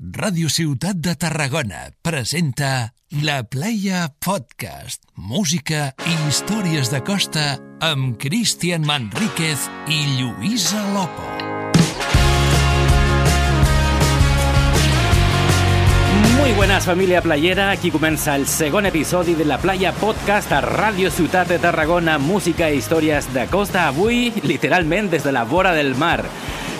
Ràdio Ciutat de Tarragona presenta La Playa Podcast, música i històries de costa amb Cristian Manríquez i Lluïsa Lopo. Muy buenas familia playera, aquí comienza el segundo episodio de La Playa Podcast a Radio Ciutat de Tarragona, música e històries de costa, avui literalment des de la vora del mar.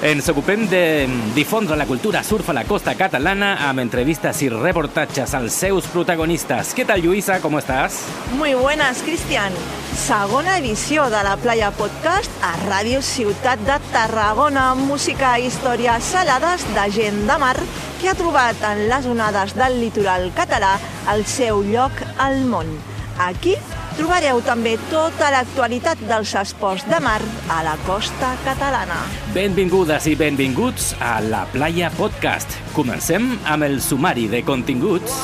Ens ocupem de difondre la cultura surf a la costa catalana amb entrevistes i reportatges als seus protagonistes. Què tal, Lluïsa? Com estàs? Muy buenas, Cristian. Segona edició de la Playa Podcast a Ràdio Ciutat de Tarragona. Música i històries salades de gent de mar que ha trobat en les onades del litoral català el seu lloc al món. Aquí trobareu també tota l'actualitat dels esports de mar a la costa catalana. Benvingudes i benvinguts a La Playa Podcast. Comencem amb el sumari de continguts.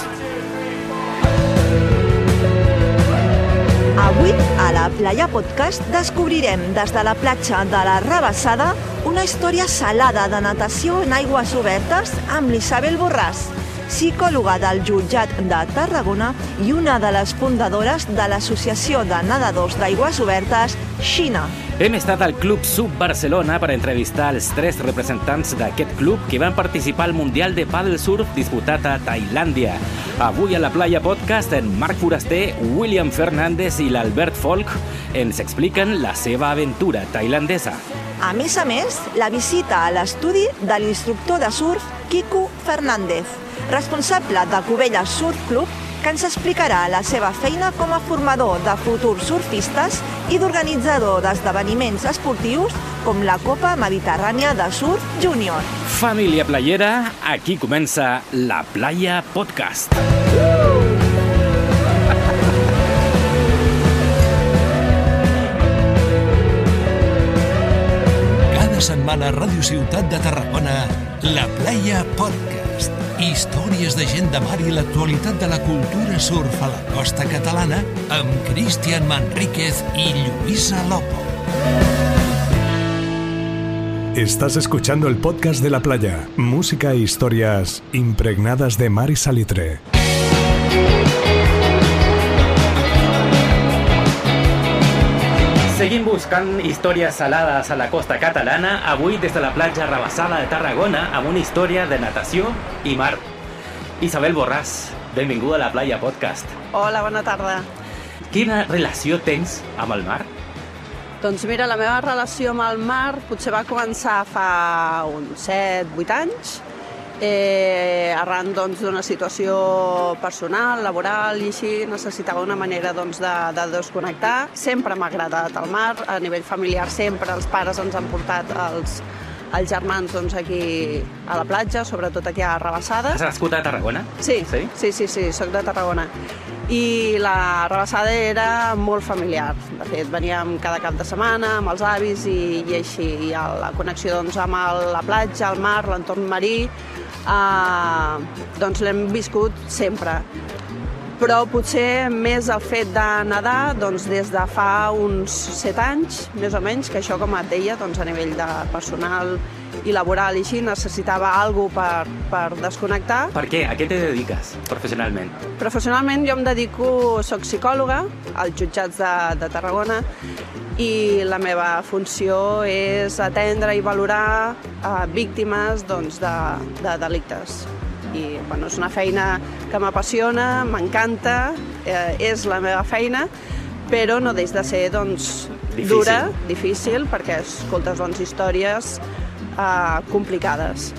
Avui, a la Playa Podcast, descobrirem des de la platja de la Rabassada una història salada de natació en aigües obertes amb l'Isabel Borràs, psicòloga del jutjat de Tarragona i una de les fundadores de l'Associació de Nedadors d'Aigües Obertes, Xina. Hem estat al Club Sub Barcelona per entrevistar els tres representants d'aquest club que van participar al Mundial de Paddle Surf disputat a Tailàndia. Avui a la Playa Podcast, en Marc Foraster, William Fernández i l'Albert Folk ens expliquen la seva aventura tailandesa. A més a més, la visita a l'estudi de l'instructor de surf Quico Fernández, responsable de Cubelles Surf Club, que ens explicarà la seva feina com a formador de futurs surfistes i d'organitzador d'esdeveniments esportius com la Copa Mediterrània de Surf Júnior. Família playera, aquí comença la Playa Podcast. Cada setmana a Ràdio Ciutat de Tarragona, La Playa Podcast. Històries de gent de mar i l'actualitat de la cultura surf a la costa catalana amb Cristian Manríquez i Lluïsa Lopo. Estás escuchando el podcast de la playa, música e historias impregnadas de mar y salitre. Seguim buscant històries salades a la costa catalana, avui des de la platja Rabassada de Tarragona, amb una història de natació i mar. Isabel Borràs, benvinguda a la Playa Podcast. Hola, bona tarda. Quina relació tens amb el mar? Doncs mira, la meva relació amb el mar potser va començar fa uns 7-8 anys, eh, arran doncs, d'una situació personal, laboral i així necessitava una manera doncs, de, de desconnectar. Sempre m'ha agradat el mar, a nivell familiar sempre els pares ens han portat els, els germans doncs, aquí a la platja, sobretot aquí a Rabassada. Has nascut a Tarragona? Sí, Sí? sí, sí, sí, soc de Tarragona. I la rebassada era molt familiar. De fet, veníem cada cap de setmana amb els avis i, i així. I la connexió doncs, amb el, la platja, el mar, l'entorn marí, eh, doncs l'hem viscut sempre. Però potser més el fet de nedar doncs, des de fa uns set anys, més o menys, que això, com et deia, doncs, a nivell de personal i laboral i així, necessitava alguna per, per desconnectar. Per què? A què te dediques professionalment? Professionalment jo em dedico, soc psicòloga als jutjats de, de Tarragona i la meva funció és atendre i valorar eh, víctimes doncs, de, de delictes. I bueno, és una feina que m'apassiona, m'encanta, eh, és la meva feina, però no deix de ser doncs, Difícil. dura, difícil, perquè escoltes doncs, històries eh, complicades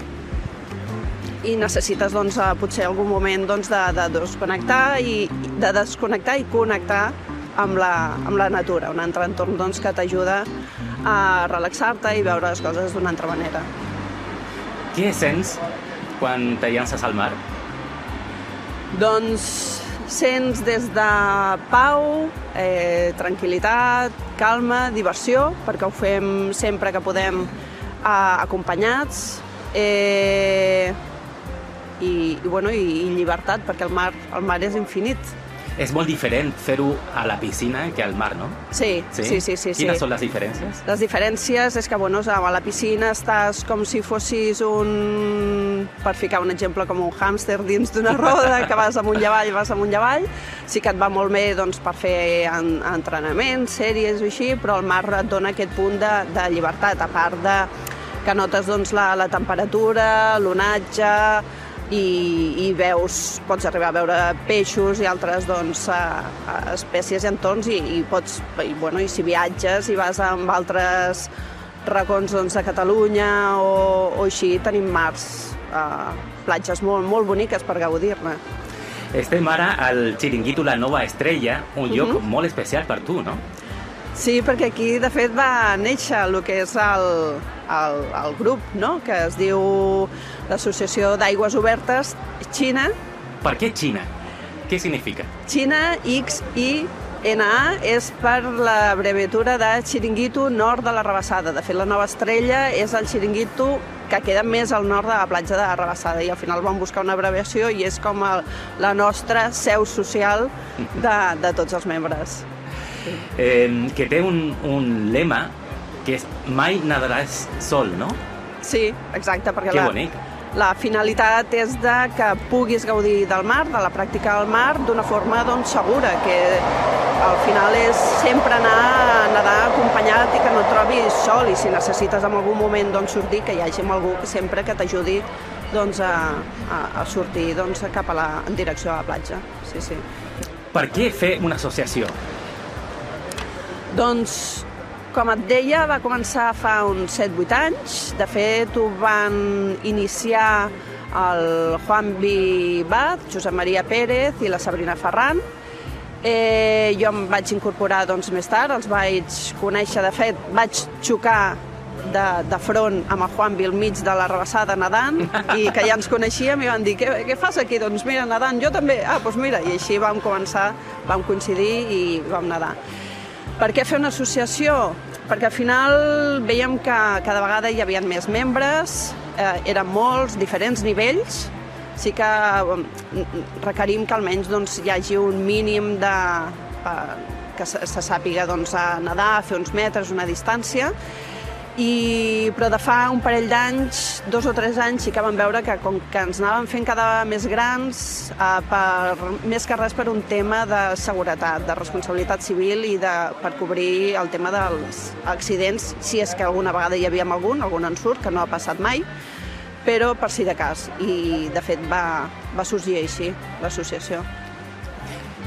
i necessites doncs, eh, potser algun moment doncs, de, de desconnectar i de desconnectar i connectar amb la, amb la natura, un altre entorn doncs, que t'ajuda a relaxar-te i veure les coses d'una altra manera. Què sents quan te llances al mar? Doncs sents des de pau, eh, tranquil·litat, calma, diversió, perquè ho fem sempre que podem eh, acompanyats, eh, i, i, bueno, i, i llibertat, perquè el mar, el mar és infinit. És molt diferent fer-ho a la piscina que al mar, no? Sí, sí, sí. sí, sí, Quines sí. són les diferències? Les diferències és que, bueno, a la piscina estàs com si fossis un... Per ficar un exemple, com un hàmster dins d'una roda, que vas amunt i avall, vas amunt i avall. Sí que et va molt bé doncs, per fer en, entrenaments, sèries o així, però el mar et dona aquest punt de, de llibertat, a part de que notes doncs, la, la temperatura, l'onatge, i, i veus, pots arribar a veure peixos i altres doncs, a, a espècies i entorns i, i pots, i, bueno, i si viatges i vas amb altres racons doncs, de Catalunya o, o així, tenim mars, eh, platges molt, molt boniques per gaudir-ne. Estem ara al Chiringuito La Nova Estrella, un lloc Mhm. molt especial per tu, no? Sí, perquè aquí, de fet, va néixer el que és el, el, el grup, no?, que es diu l'Associació d'Aigües Obertes Xina, Per què Xina? Què significa? Xina X-I-N-A és per l'abreviatura de Xiringuito Nord de la Rebassada. De fet, la nova estrella és el Xiringuito que queda més al nord de la platja de la Rebassada i al final vam buscar una abreviació i és com el, la nostra seu social de, de tots els membres. Eh, que té un, un lema que és mai nadaràs sol, no? Sí, exacte, perquè Que la, bonic. la finalitat és de que puguis gaudir del mar, de la pràctica del mar, d'una forma doncs, segura, que al final és sempre anar a nedar acompanyat i que no et trobis sol i si necessites en algun moment doncs, sortir, que hi hagi algú que sempre que t'ajudi doncs, a, a, a sortir doncs, cap a la, en direcció a la platja. Sí, sí. Per què fer una associació? Doncs, com et deia, va començar fa uns 7-8 anys. De fet, ho van iniciar el Juan Vivat, Josep Maria Pérez i la Sabrina Ferran. Eh, jo em vaig incorporar doncs, més tard, els vaig conèixer, de fet, vaig xocar de, de front amb el Juanvi al mig de la rebassada nedant i que ja ens coneixíem i van dir, què, què fas aquí? Doncs mira, nedant, jo també. Ah, doncs mira, i així vam començar, vam coincidir i vam nedar. Per què fer una associació? Perquè al final veiem que cada vegada hi havia més membres, eh, eren molts, diferents nivells, sí que requerim que almenys doncs, hi hagi un mínim de, eh, que se, se sàpiga doncs, a nedar, a fer uns metres, una distància, i, però de fa un parell d'anys, dos o tres anys, sí que vam veure que com que ens anàvem fent cada més grans, eh, per, més que res per un tema de seguretat, de responsabilitat civil i de, per cobrir el tema dels accidents, si és que alguna vegada hi havia algun, algun ensurt, que no ha passat mai, però per si de cas. I, de fet, va, va sorgir així, l'associació.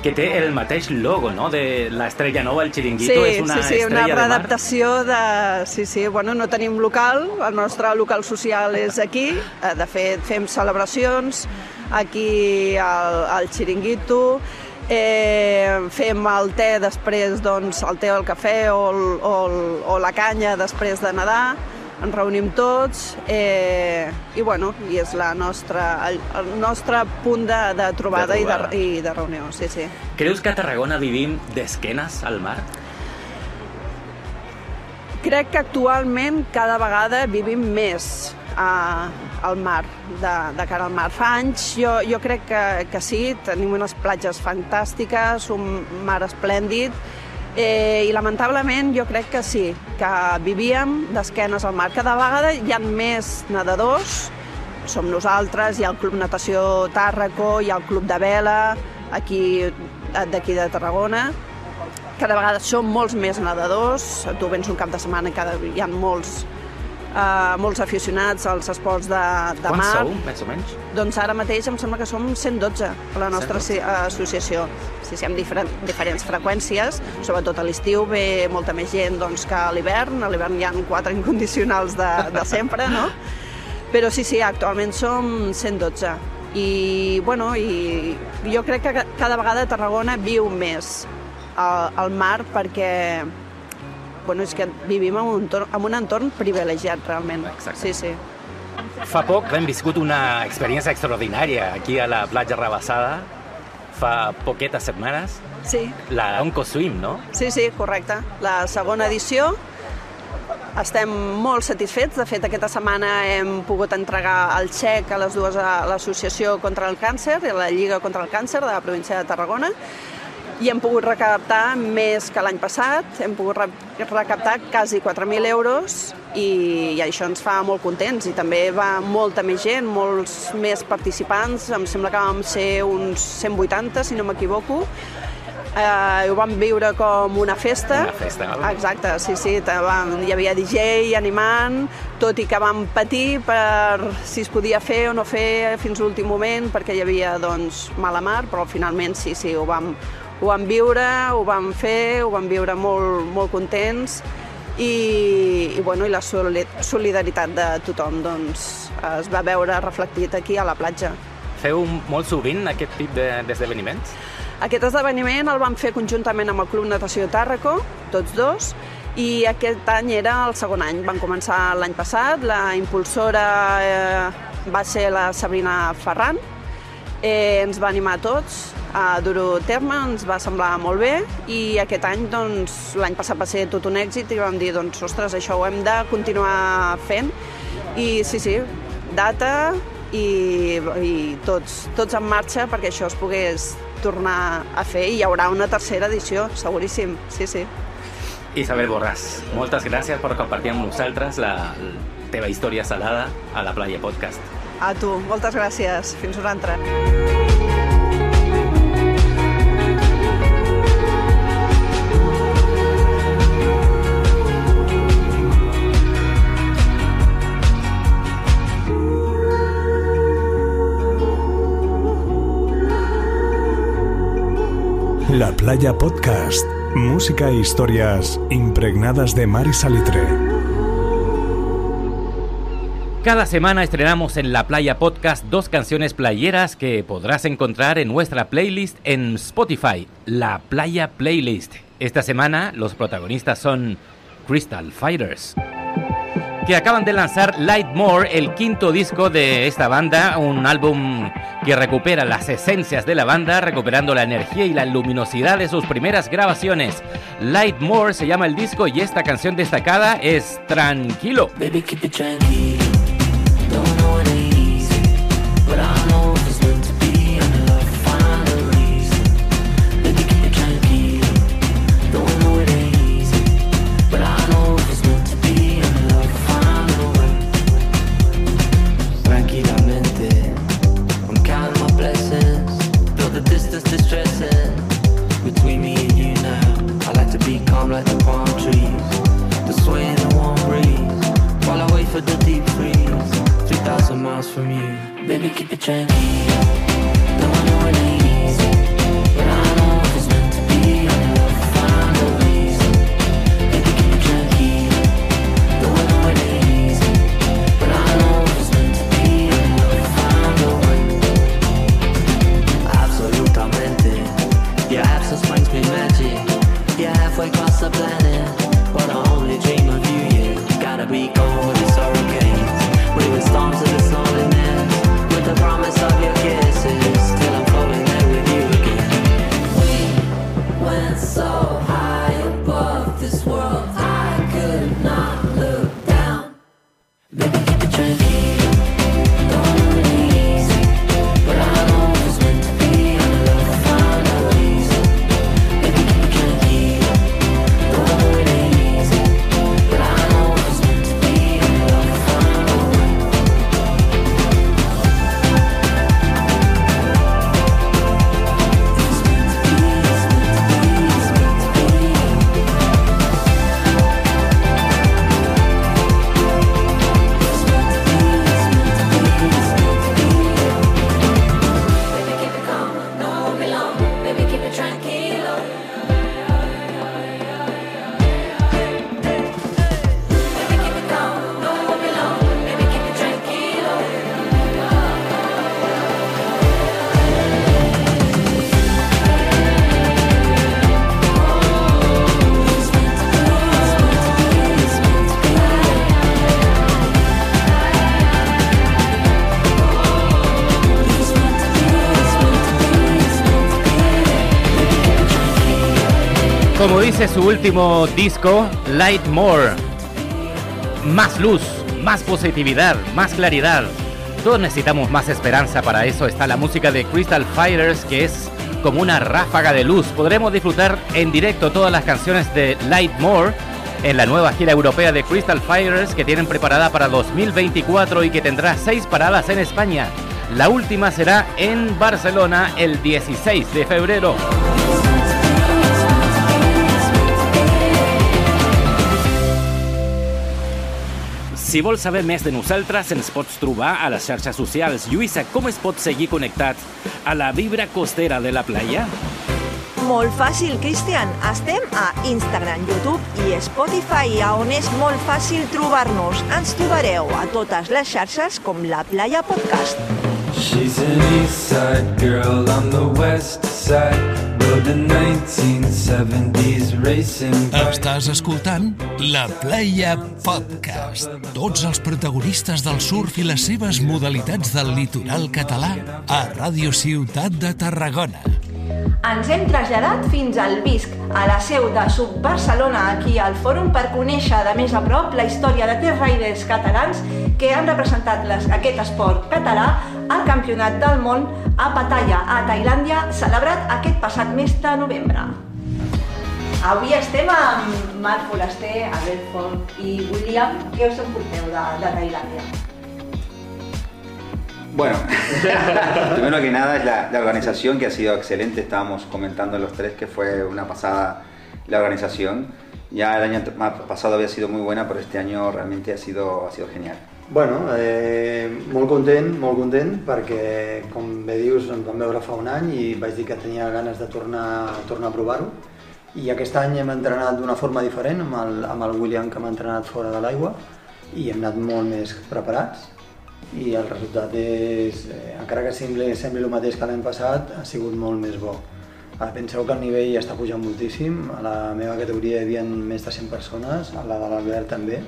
Que té el mateix logo, no?, de l'estrella nova, el Sí, Chiringuito, és una sí, sí, una estrella de mar. readaptació de... Sí, sí, bueno, no tenim local, el nostre local social és aquí, Eh, de fet fem celebracions aquí al, al Chiringuito, eh, fem el te després, doncs, el te o el cafè o, el, o, el, o la canya després de nedar, ens reunim tots eh, i, bueno, i és la nostra, el, el nostre punt de, de trobada, De I, trobada. de, i de reunió, sí, sí. Creus que a Tarragona vivim d'esquenes al mar? Crec que actualment cada vegada vivim més a, al mar, de, de cara al mar. Fa anys jo, jo crec que, que sí, tenim unes platges fantàstiques, un mar esplèndid, eh, i lamentablement jo crec que sí, que vivíem d'esquenes al mar. Cada vegada hi ha més nedadors, som nosaltres, hi ha el Club Natació Tàrraco, hi ha el Club de Vela, aquí d'aquí de Tarragona, cada vegada som molts més nedadors, tu vens un cap de setmana i cada, hi ha molts, uh, molts aficionats als esports de, de Quants mar. sou, més o menys? Doncs ara mateix em sembla que som 112 a la nostra 112. si- associació. Sí, sí, amb diferent, diferents freqüències, sobretot a l'estiu ve molta més gent doncs, que a l'hivern. A l'hivern hi ha quatre incondicionals de, de sempre, no? Però sí, sí, actualment som 112. I, bueno, i jo crec que ca- cada vegada Tarragona viu més al, al mar perquè bueno, és que vivim en un, entorn, en un entorn privilegiat, realment. Exacte. Sí, sí. Fa poc hem viscut una experiència extraordinària aquí a la platja Rebassada, fa poquetes setmanes, Sí, la Onco Swim, no? Sí, sí, correcte. La segona edició estem molt satisfets. De fet, aquesta setmana hem pogut entregar el xec a les dues a l'Associació contra el Càncer i a la Lliga contra el Càncer de la província de Tarragona i hem pogut recaptar més que l'any passat, hem pogut recaptar quasi 4.000 euros i, i això ens fa molt contents i també va molta més gent, molts més participants, em sembla que vam ser uns 180 si no m'equivoco, eh, ho vam viure com una festa. Una festa, no? Exacte, sí, sí, vam, hi havia DJ animant, tot i que vam patir per si es podia fer o no fer fins l'últim moment, perquè hi havia doncs, mala mar, però finalment sí, sí, ho vam, ho vam viure, ho vam fer, ho vam viure molt, molt contents i, i, bueno, i la solidaritat de tothom doncs, es va veure reflectit aquí a la platja. Feu molt sovint aquest tip d'esdeveniments? De, aquest esdeveniment el vam fer conjuntament amb el Club Natació Tàrraco, tots dos, i aquest any era el segon any. Van començar l'any passat, la impulsora eh, va ser la Sabrina Ferran, eh, ens va animar a tots a dur-ho a terme, ens va semblar molt bé i aquest any, doncs, l'any passat va ser tot un èxit i vam dir, doncs, ostres, això ho hem de continuar fent i sí, sí, data i, i tots, tots en marxa perquè això es pogués tornar a fer i hi haurà una tercera edició, seguríssim, sí, sí. Isabel Borràs, moltes gràcies per compartir amb nosaltres la, la teva història salada a la Playa Podcast. A tu, moltes gràcies. Fins una altra. La Playa Podcast. Música e historias impregnadas de mar y salitre. Cada semana estrenamos en La Playa Podcast dos canciones playeras que podrás encontrar en nuestra playlist en Spotify, La Playa Playlist. Esta semana los protagonistas son Crystal Fighters que acaban de lanzar Light More, el quinto disco de esta banda, un álbum que recupera las esencias de la banda, recuperando la energía y la luminosidad de sus primeras grabaciones. Light More se llama el disco y esta canción destacada es Tranquilo. Como dice su último disco, Light More. más luz, más positividad, más claridad. Todos necesitamos más esperanza, para eso está la música de Crystal Fighters, que es como una ráfaga de luz. Podremos disfrutar en directo todas las canciones de Lightmore en la nueva gira europea de Crystal Fighters que tienen preparada para 2024 y que tendrá seis paradas en España. La última será en Barcelona el 16 de febrero. Si vols saber més de nosaltres, ens pots trobar a les xarxes socials. Lluïsa, com es pot seguir connectat a la vibra costera de la playa? Molt fàcil, Cristian. Estem a Instagram, YouTube i Spotify, on és molt fàcil trobar-nos. Ens trobareu a totes les xarxes com La Playa Podcast. She's an east side girl, I'm the west side. Estàs escoltant La Playa Podcast. Tots els protagonistes del surf i les seves modalitats del litoral català a Ràdio Ciutat de Tarragona. Ens hem traslladat fins al Visc, a la seu de Sub Barcelona, aquí al fòrum, per conèixer de més a prop la història de tres riders catalans que han representat les, aquest esport català al Campionat del Món a Pattaya, a Tailàndia, celebrat aquest passat mes de novembre. Avui estem amb Marc Foraster, Abel Folk i William. Què us en porteu de, de Tailàndia? Bueno, primero que nada es la, organización que ha sido excelente. Estábamos comentando los tres que fue una pasada la organización. Ya el año pasado había sido muy buena, pero este año realmente ha sido, ha sido genial. Bueno, eh, molt content, molt content, perquè com bé dius ens vam veure fa un any i vaig dir que tenia ganes de tornar, tornar a provar-ho. I aquest any hem entrenat d'una forma diferent amb el, amb el William que m'ha entrenat fora de l'aigua i hem anat molt més preparats. I el resultat és, eh, encara que sembli, sembli el mateix que l'any passat, ha sigut molt més bo. Ara penseu que el nivell està pujant moltíssim, a la meva categoria hi havia més de 100 persones, a la de l'Albert també,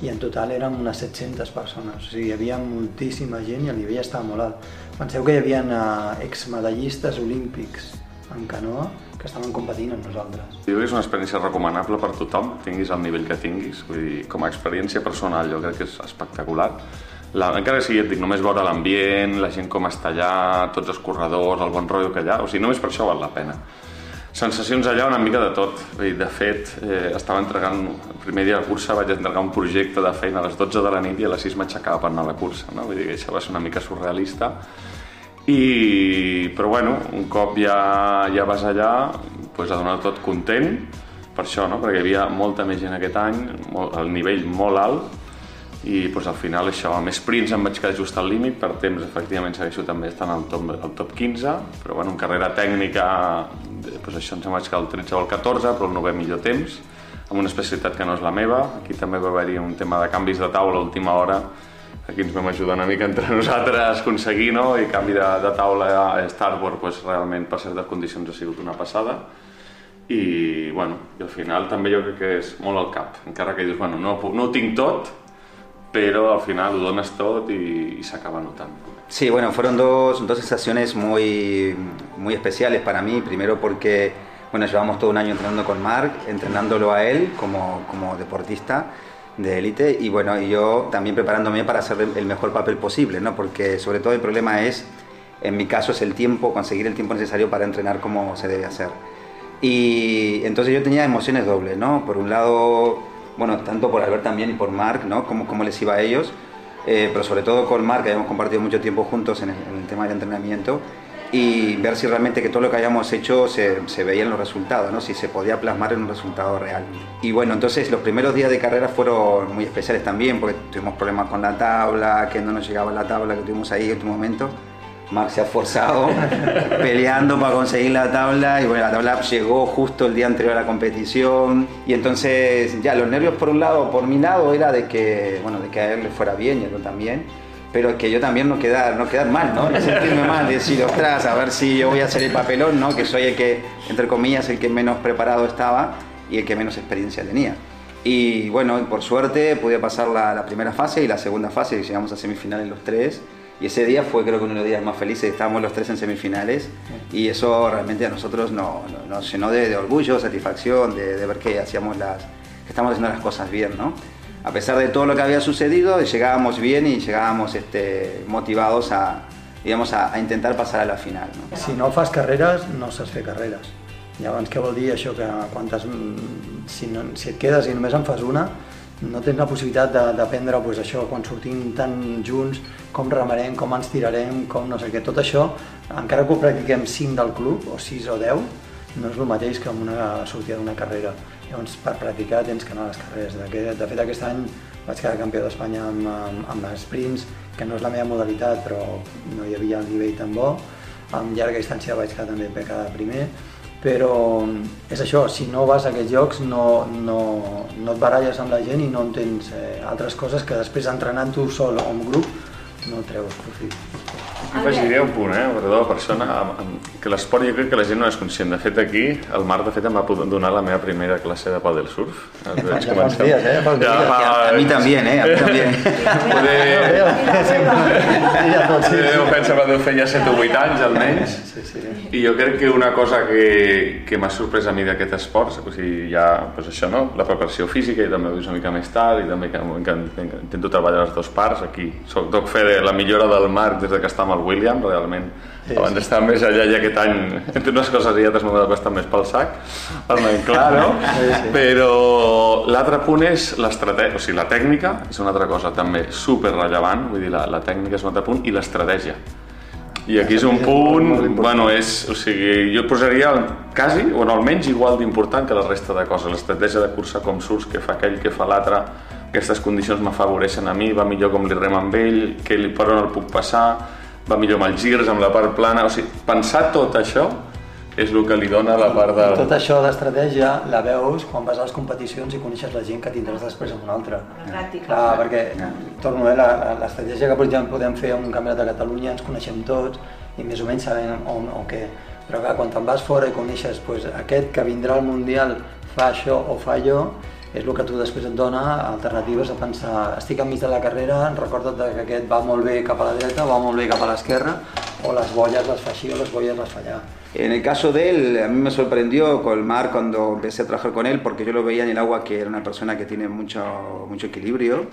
i en total érem unes 700 persones, o sigui, hi havia moltíssima gent i el nivell estava molt alt. Penseu que hi havia eh, exmedallistes olímpics en canoa que estaven competint amb nosaltres. Jo crec que és una experiència recomanable per tothom, tinguis el nivell que tinguis, vull dir, com a experiència personal jo crec que és espectacular la, encara que sigui, et dic, només veure l'ambient, la gent com està allà, tots els corredors, el bon rotllo que hi ha, o sigui, només per això val la pena. Sensacions allà una mica de tot. De fet, eh, estava entregant, el primer dia de cursa vaig entregar un projecte de feina a les 12 de la nit i a les 6 m'aixecava per anar a la cursa. No? Vull dir que això va ser una mica surrealista. I, però bueno, un cop ja, ja vas allà, pues, a donar tot content, per això, no? perquè hi havia molta més gent aquest any, molt, el nivell molt alt, i doncs, al final això, amb sprints em vaig quedar just al límit, per temps efectivament segueixo també estant al top, al top 15, però bueno, en carrera tècnica doncs això ens em vaig quedar el 13 o el 14, però el 9 millor temps, amb una especialitat que no és la meva, aquí també va haver-hi un tema de canvis de taula a última hora, aquí ens vam ajudar una mica entre nosaltres a aconseguir, no? i canvi de, de taula a Starboard doncs, realment per certes condicions ha sigut una passada, i, bueno, i al final també jo crec que és molt al cap, encara que dius, bueno, no, no ho tinc tot, pero al final lo donas todo y, y se acaba notando. Sí, bueno, fueron dos, dos sensaciones muy, muy especiales para mí. Primero porque, bueno, llevamos todo un año entrenando con Mark, entrenándolo a él como, como deportista de élite y bueno, y yo también preparándome para hacer el mejor papel posible, ¿no? Porque sobre todo el problema es, en mi caso, es el tiempo, conseguir el tiempo necesario para entrenar como se debe hacer. Y entonces yo tenía emociones dobles, ¿no? Por un lado, bueno, tanto por Albert también y por Mark, ¿no? Cómo, cómo les iba a ellos, eh, pero sobre todo con Mark, que habíamos compartido mucho tiempo juntos en el, tema del entrenamiento, y ver si realmente que todo lo que hayamos hecho se, se veía en los resultados, ¿no? si se podía plasmar en un resultado real. Y bueno, entonces los primeros días de carrera fueron muy especiales también, porque tuvimos problemas con la tabla, que no nos llegaba la tabla que tuvimos ahí en último momento. Marc se ha forzado peleando para conseguir la tabla y bueno, la tabla llegó justo el día anterior a la competición y entonces ya los nervios por un lado, por mi lado era de que, bueno, de que a él le fuera bien y a él también, pero que yo también no quedar, no quedar mal, ¿no? sentirme mal, decir, ostras, a ver si yo voy a hacer el papelón, ¿no? Que soy el que, entre comillas, el que menos preparado estaba y el que menos experiencia tenía. Y bueno, por suerte pude pasar la, primera fase y la segunda fase, llegamos a semifinales los tres y ese día fue creo que uno de los días más felices, estábamos los tres en semifinales y eso realmente a nosotros nos, nos llenó de, orgullo, satisfacción, de, ver que hacíamos las, que estamos haciendo las cosas bien, ¿no? a pesar de todo lo que había sucedido, llegábamos bien y llegábamos este, motivados a, digamos, a, a intentar passar a la final. No? Si no fas carreres, no saps fer carreres. Llavors, què vol dir això? Que quan t'has, si, no, si et quedes i només en fas una, no tens la possibilitat d'aprendre pues, això, quan sortim tan junts, com remarem, com ens tirarem, com no sé què. Tot això, encara que ho practiquem 5 del club, o 6 o 10, no és el mateix que una sortida d'una carrera. Llavors, per practicar tens que anar a les carreres. De, de fet, aquest any vaig quedar campió d'Espanya amb, amb, amb sprints, que no és la meva modalitat, però no hi havia el nivell tan bo. Amb llarga distància vaig quedar també per quedar primer, però és això, si no vas a aquests llocs no, no, no et baralles amb la gent i no entens eh, altres coses que després entrenant tu sol o en grup no treus profit. Aquí afegiria un punt, eh? Perdó, persona, amb- amb- que l'esport jo crec que la gent no és conscient. De fet, aquí, el Marc, de fet, em va poder donar la meva primera classe de paddle surf. Vaig Ja fa uns dies, eh? Fa uns dies. A, a mí también, ¿eh? A mí también. Poder... Sí, a tots, sí, Eh, sí. Ho penso que deu fer ja 7 o 8 anys, almenys. Sí, sí. I jo crec que una cosa que, que m'ha sorprès a mi d'aquest esport, o sigui, ja, doncs això, no? la preparació física, i també ho dius una mica més tard, i també que, que, que intento treballar les dues parts, aquí soc doc fe de la millora del Marc des de que està amb el William, realment, sí, abans sí. d'estar més allà i aquest any, entre unes coses i altres m'ha bastant més pel sac, almenys clar, no? Sí, sí. Però l'altre punt és l'estratègia, o sigui, la tècnica és una altra cosa també super rellevant, vull dir, la, la tècnica és un altre punt, i l'estratègia. I aquí és un punt, bueno, és, o sigui, jo posaria el, quasi, o no, almenys igual d'important que la resta de coses. L'estratègia de cursa com surts, que fa aquell, que fa l'altre, aquestes condicions m'afavoreixen a mi, va millor com li rem amb ell, que li, per on el puc passar, va millor amb els girs, amb la part plana, o sigui, pensar tot això és el que li dona la part de... Tot això d'estratègia la veus quan vas a les competicions i coneixes la gent que tindràs després amb una altra. Pràctica. Clar, perquè, torno a la- la- l'estratègia que per exemple, podem fer en un campionat de Catalunya, ens coneixem tots i més o menys sabem on o què. Però clar, quan te'n vas fora i coneixes pues, aquest que vindrà al Mundial fa això o fa allò, és el que tu després et dona alternatives a pensar estic enmig de la carrera, recorda't que aquest va molt bé cap a la dreta, va molt bé cap a l'esquerra, o les bolles les fa o les bolles les fa allà. En el caso de él, a mí me sorprendió Colmar cuando empecé a trabajar con él, porque yo lo veía en el agua que era una persona que tiene mucho, mucho equilibrio.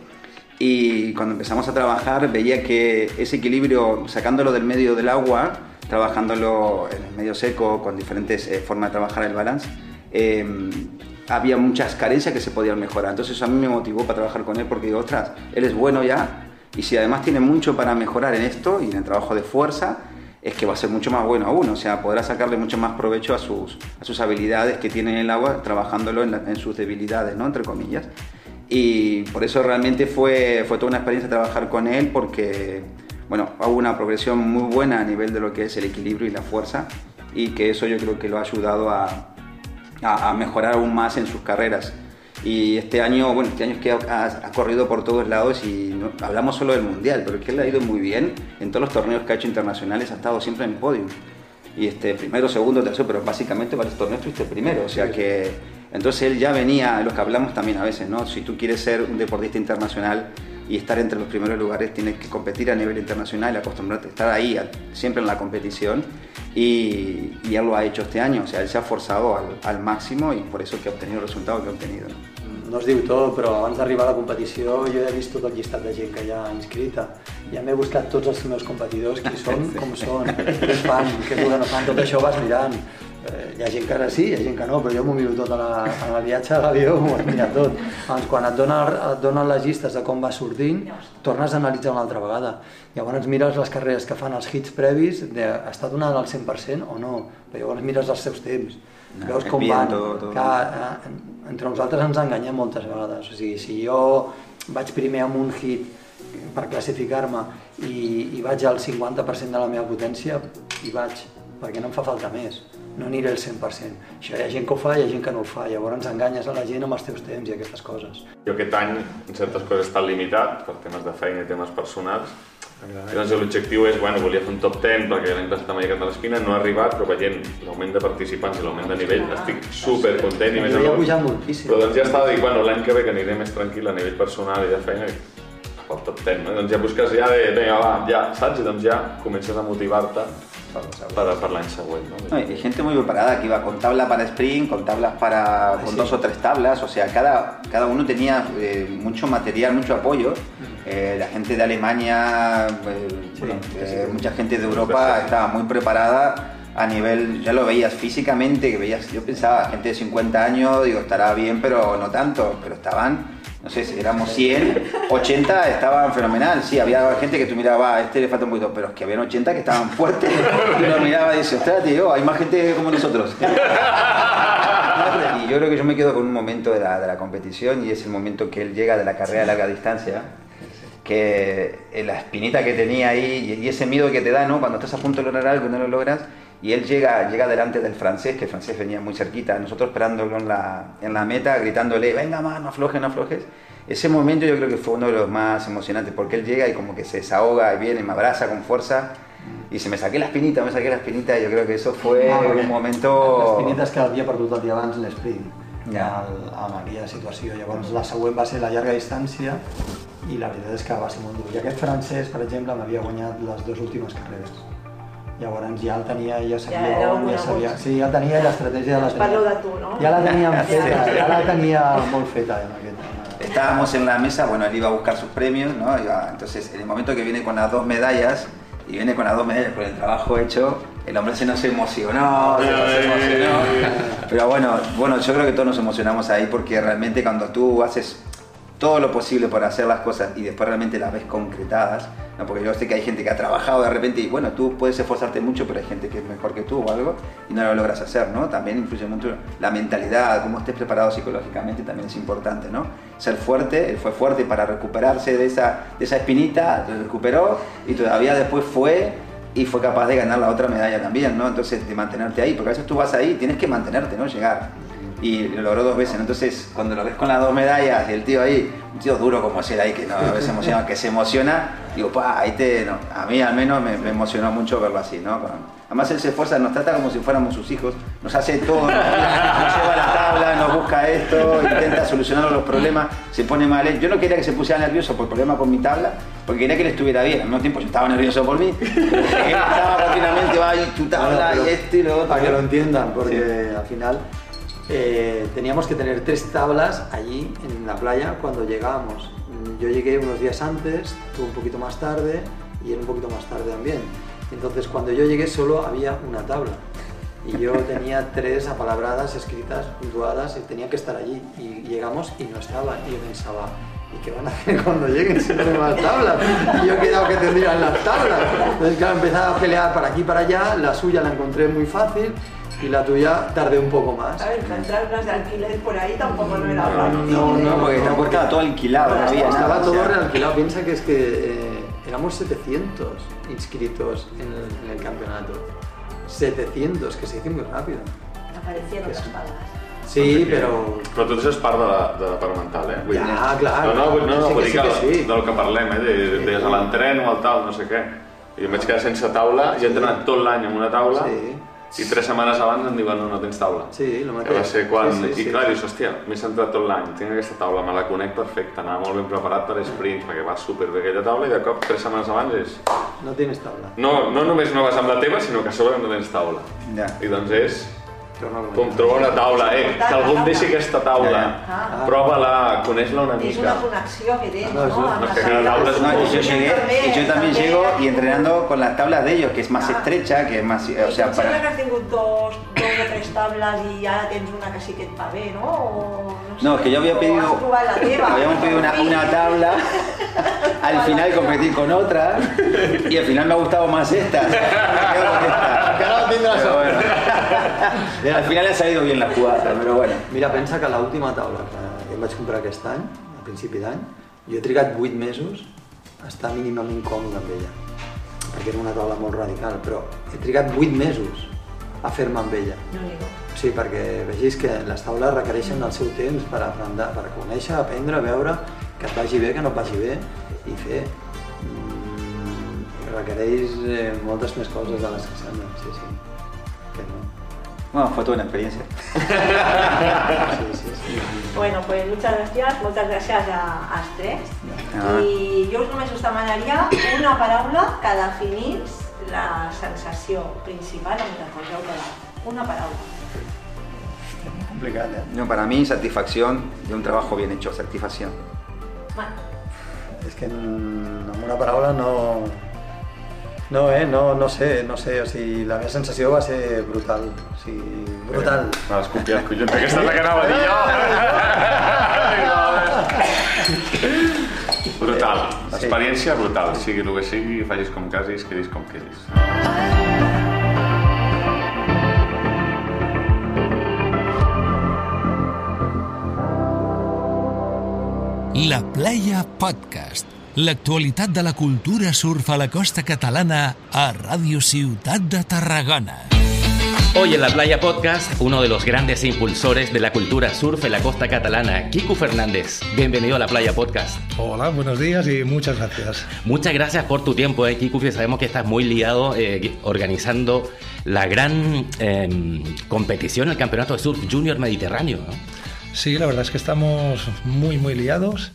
Y cuando empezamos a trabajar, veía que ese equilibrio, sacándolo del medio del agua, trabajándolo en el medio seco, con diferentes eh, formas de trabajar el balance, eh, había muchas carencias que se podían mejorar. Entonces a mí me motivó para trabajar con él, porque digo, ostras, él es bueno ya, y si además tiene mucho para mejorar en esto y en el trabajo de fuerza, es que va a ser mucho más bueno aún, o sea, podrá sacarle mucho más provecho a sus, a sus habilidades que tiene en el agua, trabajándolo en, la- en sus debilidades, ¿no? Entre comillas. Y por eso realmente fue, fue toda una experiencia trabajar con él, porque, bueno, hubo una progresión muy buena a nivel de lo que es el equilibrio y la fuerza, y que eso yo creo que lo ha ayudado a, a, a mejorar aún más en sus carreras. Y este año, bueno, este año es que ha, ha corrido por todos lados y no- hablamos solo del Mundial, pero es que él ha ido muy bien en todos los torneos que ha hecho internacionales, ha estado siempre en podio. Y este, primero, segundo, tercero, pero básicamente varios torneos fuiste primero, o sea que entonces él ya venía, lo que hablamos también a veces, ¿no? Si tú quieres ser un deportista internacional y estar entre los primeros lugares, tienes que competir a nivel internacional acostumbrarte a estar ahí, a- siempre en la competición. Y, y él lo ha hecho este año, o sea, él se ha forzado al, al máximo y por eso que ha obtenido el resultado que ha obtenido. ¿no? no es diu tot, però abans d'arribar a la competició jo he vist tot el llistat de gent que hi ha inscrita. Ja m'he buscat tots els meus competidors, qui són, com són, què fan, què que no fan, tot això ho vas mirant. Eh, hi ha gent que ara sí, hi ha gent que no, però jo m'ho miro tot a la, en el viatge a l'avió, m'ho he mirat tot. Llavors, quan et donen, et donen les llistes de com va sortint, tornes a analitzar una altra vegada. Llavors mires les carreres que fan els hits previs, de, està donant al 100% o no, però llavors mires els seus temps. No, Veus el com van, viento, todo. que eh, entre nosaltres ens enganyem moltes vegades. O sigui, si jo vaig primer amb un hit per classificar-me i, i vaig al 50% de la meva potència, hi vaig, perquè no em fa falta més. No aniré al 100%. Això hi ha gent que ho fa i hi ha gent que no ho fa. Llavors enganyes a la gent amb els teus temps i aquestes coses. Jo aquest any, en certes coses, he estat limitat per temes de feina i temes personals. I doncs l'objectiu és, bueno, volia fer un top 10 perquè l'any passat m'he quedat a l'espina, no ha arribat, però veient l'augment de participants i l'augment de nivell, estic super content i més o ja moltíssim. Però doncs ja estava dic, bueno, l'any que ve que aniré més tranquil a nivell personal i de feina, cap al top 10, no? Doncs ja busques ja de, vinga, va, ja, saps? I doncs ja comences a motivar-te la. Per, per l'any següent, no? Y gente muy preparada que iba con tabla para sprint, con tablas para. con sí. dos o tres tablas, o sea, cada, cada uno tenía eh, mucho material, mucho apoyo. Eh, la gente de Alemania, eh, bueno, eh, mucha gente de Europa estaba muy preparada a nivel, ya lo veías físicamente, que veías, yo pensaba, gente de 50 años, digo, estará bien, pero no tanto, pero estaban, no sé, si éramos 100, 80 estaban fenomenal, sí, había gente que tú mirabas, a este le falta un poquito, pero es que habían 80 que estaban fuertes, y lo miraba y dices, ostras, tío, hay más gente como nosotros. Y yo creo que yo me quedo con un momento de la, de la competición y es el momento que él llega de la carrera de larga distancia, que eh, la espinita que tenía ahí y ese miedo que te da, ¿no? Cuando estás a punto de lograr algo y no lo logras, y él llega, llega delante del francés, que el francés venía muy cerquita, nosotros esperándolo en la, en la meta, gritándole, venga más, no aflojes, no aflojes. Ese momento yo creo que fue uno de los más emocionantes, porque él llega y como que se desahoga y viene, me abraza con fuerza, y se me saqué la espinita, me saqué la espinita, y yo creo que eso fue Ah, un momento... Les pinites que havia perdut el dia abans l'esprint, Ja. amb aquella situació. Llavors la següent va ser la llarga distància i la veritat és que va ser molt dur. I aquest francès, per exemple, m'havia guanyat les dues últimes carreres. Llavors ja el tenia, ja sabia Ja on, ja sabia... Sí, ja tenia l'estratègia la tenia. Parlo de tu, no? Ja la teníem feta, ja la tenia molt feta en aquest Estábamos en la mesa, bueno, él iba a buscar sus premios, ¿no? Iba- entonces, en el momento que viene con las dos medallas, y viene con las dos medallas, con el trabajo hecho, el hombre se nos emocionó, se nos emocionó. Pero bueno, bueno, yo creo que todos nos emocionamos ahí porque realmente cuando tú haces todo lo posible por hacer las cosas y después realmente las ves concretadas, ¿no? porque yo sé que hay gente que ha trabajado de repente y bueno, tú puedes esforzarte mucho, pero hay gente que es mejor que tú o algo y no lo logras hacer, ¿no? También influye mucho la mentalidad, cómo estés preparado psicológicamente también es importante, ¿no? Ser fuerte, él fue fuerte para recuperarse de esa, de esa espinita, lo recuperó y todavía después fue y fue capaz de ganar la otra medalla también, ¿no? Entonces, de mantenerte ahí, porque a veces tú vas ahí tienes que mantenerte, ¿no? Llegar. Y lo logró dos veces, ¿no? Entonces, cuando lo ves con las dos medallas y el tío ahí, un tío duro como es él ahí, que no, a veces emociona, que se emociona, digo, pa, ahí te, no, a mí al menos me, me emocionó mucho verlo así, ¿no? Además él se esfuerza, nos trata como si fuéramos sus hijos, nos hace todo, nos, nos lleva a la tabla, nos busca esto, intenta solucionar los problemas, se pone mal. él. Yo no quería que se pusiera nervioso por el problema con mi tabla, porque quería que le estuviera bien. Al mismo tiempo yo estaba nervioso por mí, pero él estaba continuamente, va, y tu tabla, y esto y lo otro. Para que lo entiendan, porque al final eh, teníamos que tener tres tablas allí en la playa cuando llegábamos. Mm, Yo llegué unos días antes, tú un poquito más tarde y él un poquito más tarde también. Entonces cuando yo llegué solo había una tabla y yo tenía tres apalabradas escritas, puntuadas y tenía que estar allí. Y llegamos y no estaban. Y yo pensaba, ¿y qué van a hacer cuando lleguen si no hay más tablas? Y yo he quedado que tendrían las tablas. Entonces, claro, empezaba a pelear para aquí y para allá. La suya la encontré muy fácil y la tuya tardé un poco más. A ver, encontrar unas de alquiler por ahí tampoco no era fácil. No, no, porque tampoco estaba todo alquilado, no había Estaba nada. o todo sea, realquilado. Piensa que es que eh, éramos 700 inscritos en el, en el campeonato. 700, que se hizo muy rápido. Aparecieron las tablas. Sí, pero Però tot això és part de la, de la part mental, eh? Vull Ja, dir- clar, No, no, vull, no, no, sí que vull dir que, que sí. del que parlem, eh? De, de, de l'entreno, el tal, no sé què. I em vaig quedar sense taula, i he entrenat tot l'any amb una taula, Sí. I tres setmanes abans em diuen no, no tens taula. Sí, el Que mateix. va ser quan... Sí, sí, I sí. clar, dius, hòstia, m'he centrat tot l'any, tinc aquesta taula, me la conec perfecte, anava molt ben preparat per sprints, perquè va superbé aquella taula, i de cop, tres setmanes abans és... no tienes tabla. No, no només no vas amb la teva, sinó que a sobre no tens taula. Ja. I doncs és... Torna a Com comentar. troba una taula, eh? Que algú em deixi aquesta taula. Ah. Prova-la, coneix-la una És mica. una connexió que tens, No, no? no, les que cada taula tables. No, y yo llegué, y yo también també. llego y entrenando con las tablas de ellos, que es más Ah. estrecha, que es más, o sea, tu sempre que para... has tingut dos, dos o tres tables i ara tens una que sí que et va bé, no? O, no, sé, No, es que yo había pedido, la teva. habíamos pedido una, una tabla, al final competí con otra y al final me ha gustado más esta. Me quedo con esta. Pero bueno, al final ha salido bien la jugada, pero bueno. Mira, pensa que l'última taula que em vaig comprar aquest any, a principi d'any, jo he trigat 8 mesos a estar mínimament còmode amb ella. Perquè era una taula molt radical, però he trigat 8 mesos a fer-me amb ella. Sí, perquè vegis que les taules requereixen el seu temps per aprendre, per conèixer, aprendre, veure que et vagi bé, que no et vagi bé i fer. Requereix eh, moltes més coses de les que semblen, sí, sí. Que no. Bueno, fue toda una experiencia. Sí, sí, sí. Bueno, pues muchas gracias, moltes gràcies a, als tres. Ah. I jo només us demanaria una paraula que definís la sensació principal amb us heu quedat? Una paraula. Complicat, eh? No, para mí satisfacción de un trabajo bien hecho, satisfacción. Bueno, És que en, una paraula no... No, eh? No, no sé, no sé. O sigui, la meva sensació va ser brutal. O sigui, brutal. Me l'has copiat, collons. Aquesta és la que anava a dir jo. brutal. Experiència brutal. Sigui el que sigui, facis com casis, quedis com quedis. La Playa Podcast. L'actualitat de la cultura surf a la costa catalana a Ràdio Ciutat de Tarragona. Hoy en la Playa Podcast, uno de los grandes impulsores de la cultura surf en la costa catalana, Kiko Fernández. Bienvenido a la Playa Podcast. Hola, buenos días y muchas gracias. Muchas gracias por tu tiempo, eh, Kiko, que sabemos que estás muy liado eh, organizando la gran eh, competición, el Campeonato de Surf Junior Mediterráneo. ¿no? Sí, la verdad es que estamos muy, muy liados.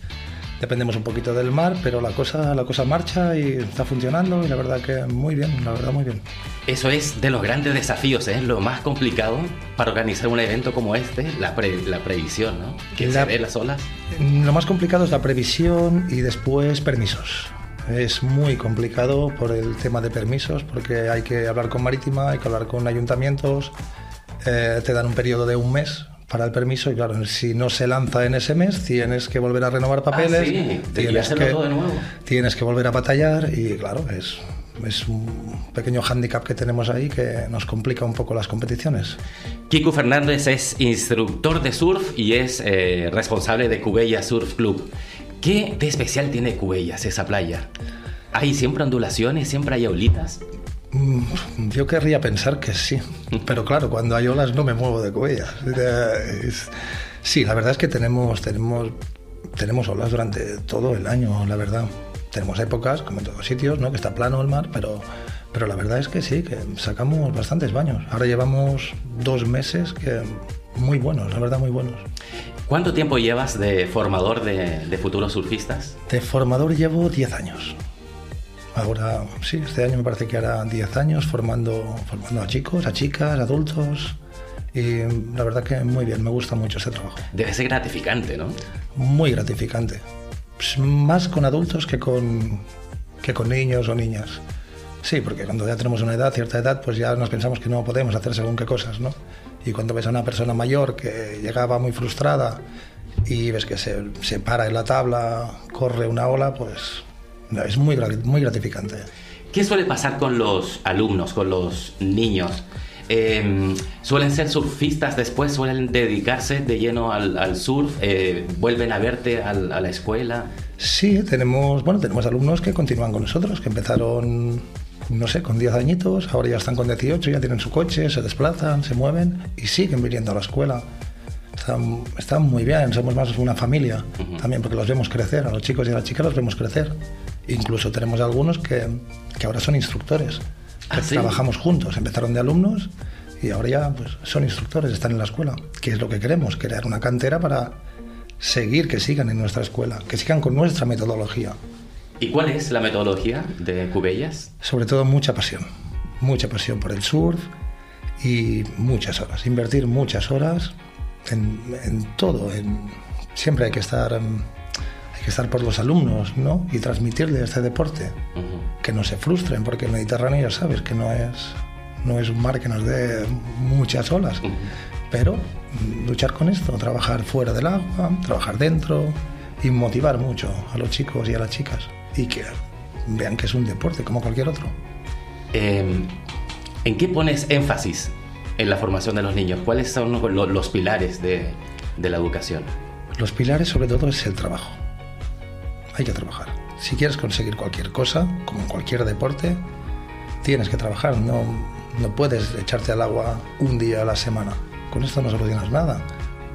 Dependemos un poquito del mar, pero la cosa, la cosa marcha y está funcionando y la verdad que muy bien, la verdad muy bien. Eso es de los grandes desafíos, ¿eh? lo más complicado para organizar un evento como este, la, pre- la previsión, ¿no? Que La- se ve las olas. Lo más complicado es la previsión y después permisos. Es muy complicado por el tema de permisos, porque hay que hablar con Marítima, hay que hablar con ayuntamientos, eh, te dan un periodo de un mes para el permiso y claro, si no se lanza en ese mes tienes que volver a renovar papeles, Ah, sí, te tienes, hacerlo que, todo de nuevo. tienes que volver a batallar y claro, es, es un pequeño hándicap que tenemos ahí que nos complica un poco las competiciones. Kiko Fernández es instructor de surf y es eh, responsable de Cubella Surf Club. ¿Qué de especial tiene Cubellas, esa playa? ¿Hay siempre ondulaciones, siempre hay olitas? Mm, Yo querría pensar que sí, pero claro, cuando hay olas no me muevo de cuellas. Sí, la verdad es que tenemos, tenemos, tenemos olas durante todo el año, la verdad. Tenemos épocas, como en todos sitios, ¿no? que está plano el mar, pero, pero la verdad es que sí, que sacamos bastantes baños. Ahora llevamos dos meses que muy buenos, la verdad muy buenos. ¿Cuánto tiempo llevas de formador de, de futuros surfistas? De formador llevo 10 años. Ahora, sí, este año me parece que hará 10 años formando, formando a chicos, a chicas, adultos. Y la verdad que muy bien, me gusta mucho ese trabajo. Debe ser gratificante, ¿no? Muy gratificante. Pues más con adultos que con, que con niños o niñas. Sí, porque cuando ya tenemos una edad, cierta edad, pues ya nos pensamos que no podemos hacer según qué cosas, ¿no? Y cuando ves a una persona mayor que llegaba muy frustrada y ves que se, se para en la tabla, corre una ola, pues es muy, muy gratificante. ¿Qué suele pasar con los alumnos, con los niños? Eh, ¿Suelen ser surfistas después? ¿Suelen dedicarse de lleno al, al surf? Eh, ¿Vuelven a verte al- a la escuela? Sí, tenemos, bueno, tenemos alumnos que continúan con nosotros, que empezaron, no sé, con 10 añitos, ahora ya están con 18, ya tienen su coche, se desplazan, se mueven y siguen viniendo a la escuela. Están, están muy bien, somos más una familia también, porque los vemos crecer, a los chicos y a las chicas los vemos crecer. Incluso tenemos algunos que, que ahora son instructores, que Ah, ¿sí? trabajamos juntos, empezaron de alumnos y ahora ya pues, son instructores, están en la escuela, que es lo que queremos, crear una cantera para seguir, que sigan en nuestra escuela, que sigan con nuestra metodología. ¿Y cuál es la metodología de Cubellas? Sobre todo mucha pasión, mucha pasión por el surf y muchas horas, invertir muchas horas en, en todo. en- siempre hay que estar, em, hay que estar por los alumnos, ¿no? Y transmitirles este deporte, que no se frustren, porque el Mediterráneo ya sabes que no es, no es un mar que nos dé muchas olas, pero luchar con esto, trabajar fuera del agua, trabajar dentro y motivar mucho a los chicos y a las chicas y que vean que es un deporte como cualquier otro. Eh, ¿En qué pones énfasis en la formación de los niños? ¿Cuáles son lo- los pilares de, de la educación? Los pilares sobre todo es el trabajo. Hay que trabajar. Si quieres conseguir cualquier cosa, como en cualquier deporte, tienes que trabajar. No, no puedes echarte al agua un día a la semana. Con esto no solucionas nada.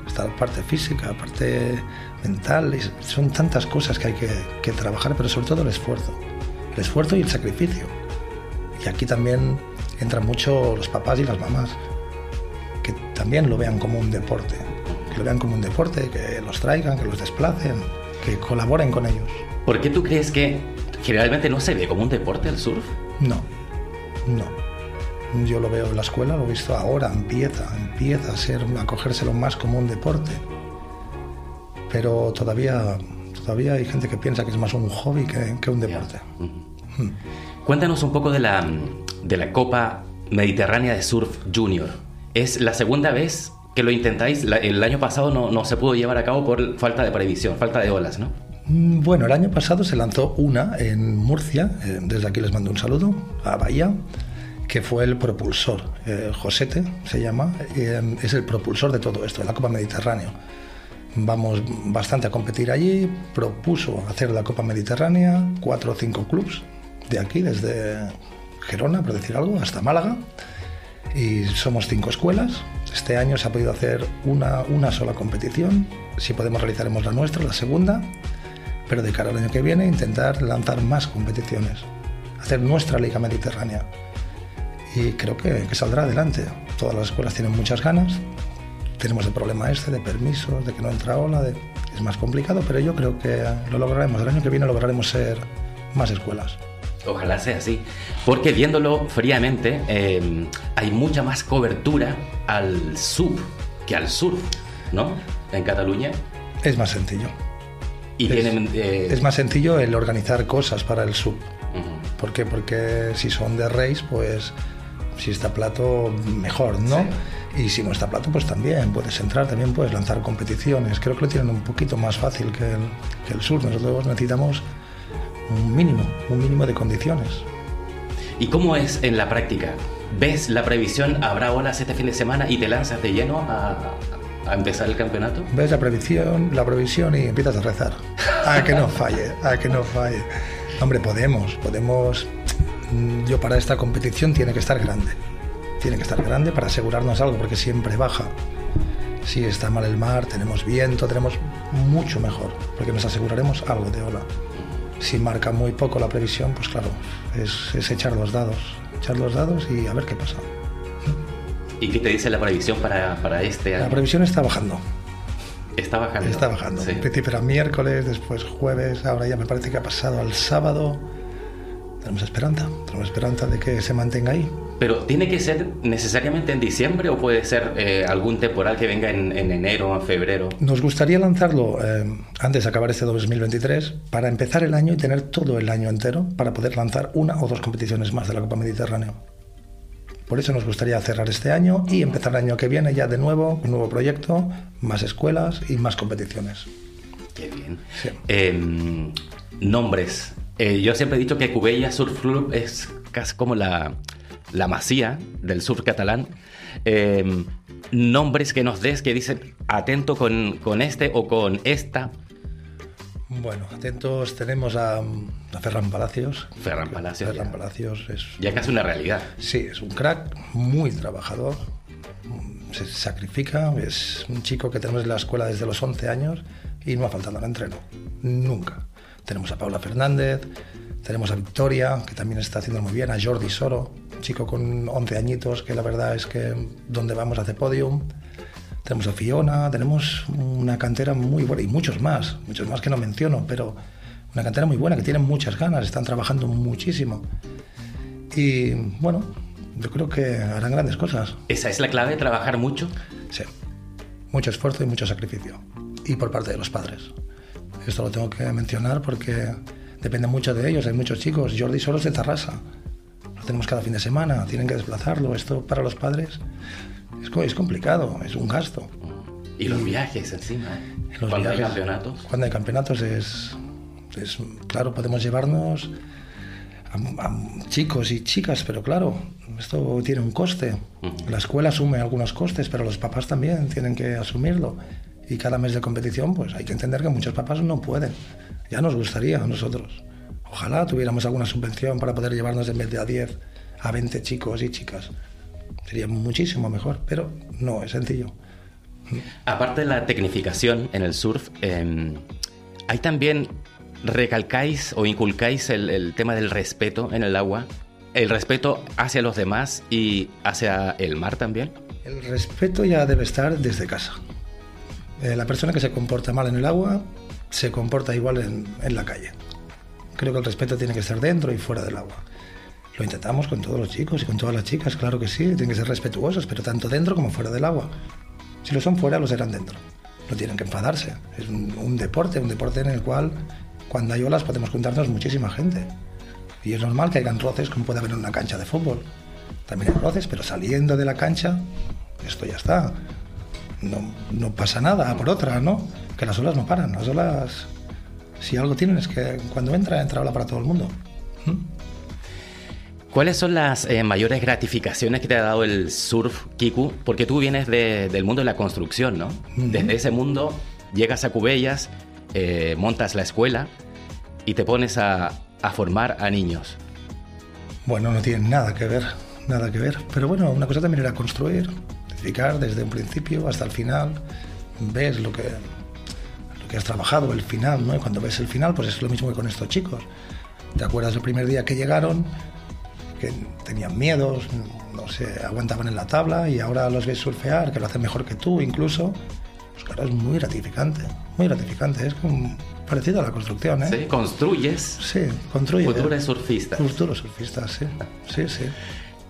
Está la parte física, la parte mental. son tantas cosas que hay que, que trabajar, pero sobre todo el esfuerzo. El esfuerzo y el sacrificio. Y aquí también entran mucho los papás y las mamás que también lo vean como un deporte, que lo vean como un deporte, que los traigan, que los desplacen, que colaboren con ellos. ¿Por qué tú crees que generalmente no se ve como un deporte el surf? No, No. Yo lo veo en la escuela, lo he visto ahora, empieza, empieza a ser, a cogérselo más como un deporte. Pero todavía, todavía hay gente que piensa que es más un hobby que, que un deporte. Mm. Cuéntanos un poco de la, de la Copa Mediterránea de Surf Junior. Es la segunda vez que lo intentáis. El año pasado no, no se pudo llevar a cabo por falta de previsión, falta de olas, ¿no? Mm, Bueno, el año pasado se lanzó una en Murcia, eh, desde aquí les mando un saludo, a Bahía, que fue el propulsor. Eh, Josete se llama, eh, es el propulsor de todo esto, de la Copa Mediterráneo. Vamos bastante a competir allí, propuso hacer la Copa Mediterránea, cuatro o cinco clubs de aquí, desde Gerona, por decir algo, hasta Málaga, y somos cinco escuelas. Este año se ha podido hacer una, una sola competición, si podemos realizaremos la nuestra, la segunda, pero de cara al año que viene intentar lanzar más competiciones, hacer nuestra liga mediterránea. Y creo que, saldrá adelante. Todas las escuelas tienen muchas ganas. Tenemos el problema este de permisos, de que no entra ola, es más complicado, pero yo creo que lo lograremos. El año que viene lograremos ser más escuelas. Ojalá sea así. Porque viéndolo fríamente, eh, hay mucha más cobertura al sub que al surf, ¿no? En Cataluña. Es más sencillo. Y es, tienen... eh, es más sencillo el organizar cosas para el sub. ujú. ¿Por qué? Porque si son de race, pues si está plato, mejor, ¿no? Y si no está plato, pues también puedes entrar, también puedes lanzar competiciones. Creo que lo tienen un poquito más fácil que el, que el sur. Nosotros necesitamos un mínimo, un mínimo de condiciones. ¿Y cómo es en la práctica? ¿Ves la previsión, habrá olas este fin de semana y te lanzas de lleno a, a empezar el campeonato? Ves la previsión, la previsión y empiezas a rezar. A que no falle, a que no falle. Hombre, podemos, podemos. Mm, Yo para esta competición tiene que estar grande. Tiene que estar grande para asegurarnos algo, porque siempre baja. Si está mal el mar, tenemos viento, tenemos mucho mejor, porque nos aseguraremos algo de ola. Si marca muy poco la previsión, pues claro, es, es echar los dados. Echar los dados y a ver qué pasa. ¿Y qué te dice la previsión para, para este año? La previsión está bajando. Está bajando. Está bajando. Sí. En principio era miércoles, después jueves, ahora ya me parece que ha pasado al sábado. Tenemos esperanza, tenemos esperanza de que se mantenga ahí. Pero ¿tiene que ser necesariamente en diciembre o puede ser eh, algún temporal que venga en, en enero o en febrero? Nos gustaría lanzarlo eh, antes de acabar este 2023 para empezar el año y tener todo el año entero para poder lanzar una o dos competiciones más de la Copa Mediterráneo. Por eso nos gustaría cerrar este año y empezar el año que viene ya de nuevo, un nuevo proyecto, más escuelas y más competiciones. Qué bien. Sí. Eh, nombres. Eh, yo siempre he dicho que Cubella Surf Club es casi como la, la masía del surf catalán. Eh, nombres que nos des que dicen atento con, con este o con esta. Bueno, atentos tenemos a, a Ferran Palacios. Ferran Palacios. Ferran ya. Palacios es Ya casi una realidad. Sí, es un crack, muy trabajador, se sacrifica, es un chico que tenemos en la escuela desde los 11 años y no ha faltado al entreno, nunca. Tenemos a Paula Fernández, tenemos a Victoria, que también está haciendo muy bien, a Jordi Soro, un chico con 11 añitos que la verdad es que donde vamos hace podium. Tenemos a Fiona, tenemos una cantera muy buena y muchos más, muchos más que no menciono, pero una cantera muy buena que tienen muchas ganas, están trabajando muchísimo. Y bueno, yo creo que harán grandes cosas. Esa es la clave, trabajar mucho. Sí. Mucho esfuerzo y mucho sacrificio. Y por parte de los padres. Esto lo tengo que mencionar porque depende mucho de ellos. Hay muchos chicos. Jordi solo es de Tarrasa. Lo tenemos cada fin de semana. Tienen que desplazarlo. Esto para los padres es, co- es complicado. Es un gasto. Y los viajes encima. ¿eh? Los Cuando hay campeonatos. Cuando hay campeonatos es, es- claro, podemos llevarnos a, a chicos y chicas, pero claro, esto tiene un coste. La escuela asume algunos costes, pero los papás también tienen que asumirlo. Y cada mes de competición, pues hay que entender que muchos papás no pueden. Ya nos gustaría a nosotros. Ojalá tuviéramos alguna subvención para poder llevarnos en vez de a 10 a 20 chicos y chicas. Sería muchísimo mejor, pero no es sencillo. Aparte de la tecnificación en el surf, eh, hay también recalcáis o inculcáis el, el tema del respeto en el agua, el respeto hacia los demás y hacia el mar también. El respeto ya debe estar desde casa. Eh, la persona que se comporta mal en el agua se comporta igual en, la calle. Creo que el respeto tiene que estar dentro y fuera del agua. Lo intentamos con todos los chicos y con todas las chicas, claro que sí, tienen que ser respetuosos, pero tanto dentro como fuera del agua. Si lo son fuera, lo serán dentro. No tienen que enfadarse. Es un, un deporte, un deporte en el cual cuando hay olas podemos juntarnos muchísima gente. Y es normal que hayan roces como puede haber en una cancha de fútbol. También hay roces, pero saliendo de la cancha, esto ya está. No, no pasa nada por otra, ¿no? Que las olas no paran. Las olas, si algo tienen es que cuando entra, entra ola para todo el mundo. ¿Mm? ¿Cuáles son las eh, mayores gratificaciones que te ha dado el surf, Kiku? Porque tú vienes de- del mundo de la construcción, ¿no? Desde ese mundo llegas a Cubellas, eh, montas la escuela y te pones a, a formar a niños. Bueno, no tienen nada que ver, nada que ver. Pero bueno, una cosa también era construir, desde un principio hasta el final. Ves lo que, lo que has trabajado, el final, ¿no? Y cuando ves el final, pues es lo mismo que con estos chicos. ¿Te acuerdas el primer día que llegaron? Que tenían miedos, no sé, aguantaban en la tabla y ahora los ves surfear, que lo hacen mejor que tú incluso. Pues claro, es muy gratificante, muy gratificante. Es como parecido a la construcción, ¿eh? ¿Sí? Construyes Sí, construye. futuros surfistas. Futuros surfistas, sí. Sí, sí.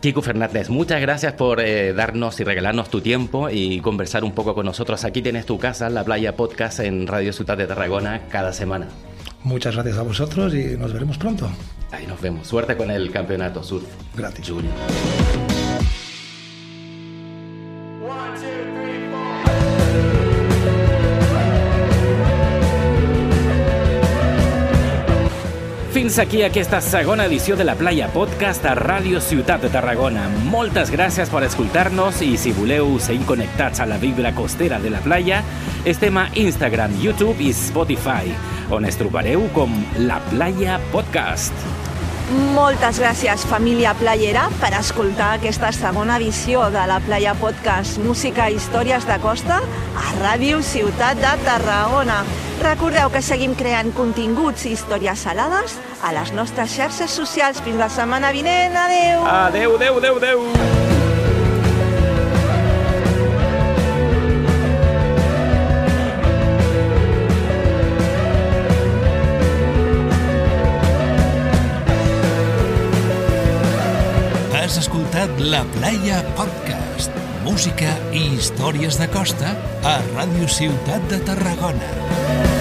Kiko Fernández, muchas gracias por eh, darnos y regalarnos tu tiempo y conversar un poco con nosotros. Aquí tienes tu casa, la Playa Podcast en Radio Ciudad de Tarragona cada semana. Muchas gracias a vosotros y nos veremos pronto. Ahí nos vemos. Suerte con el campeonato surf. Gratis. Junior. Fins aquí aquesta segona edició de la Playa Podcast a Ràdio Ciutat de Tarragona. Moltes gràcies per escoltar-nos i si voleu seguir connectats a la vibra costera de la playa, estem a Instagram, YouTube i Spotify, on es trobareu com La Playa Podcast. Moltes gràcies, família playera, per escoltar aquesta segona edició de la Playa Podcast Música i Històries de Costa a Ràdio Ciutat de Tarragona. Recordeu que seguim creant continguts i històries salades a les nostres xarxes socials. Fins la setmana vinent. Adeu! Adeu, adeu, adeu, adeu! Has escoltat La Playa Podcast. Música i històries de costa a Ràdio Ciutat de Tarragona.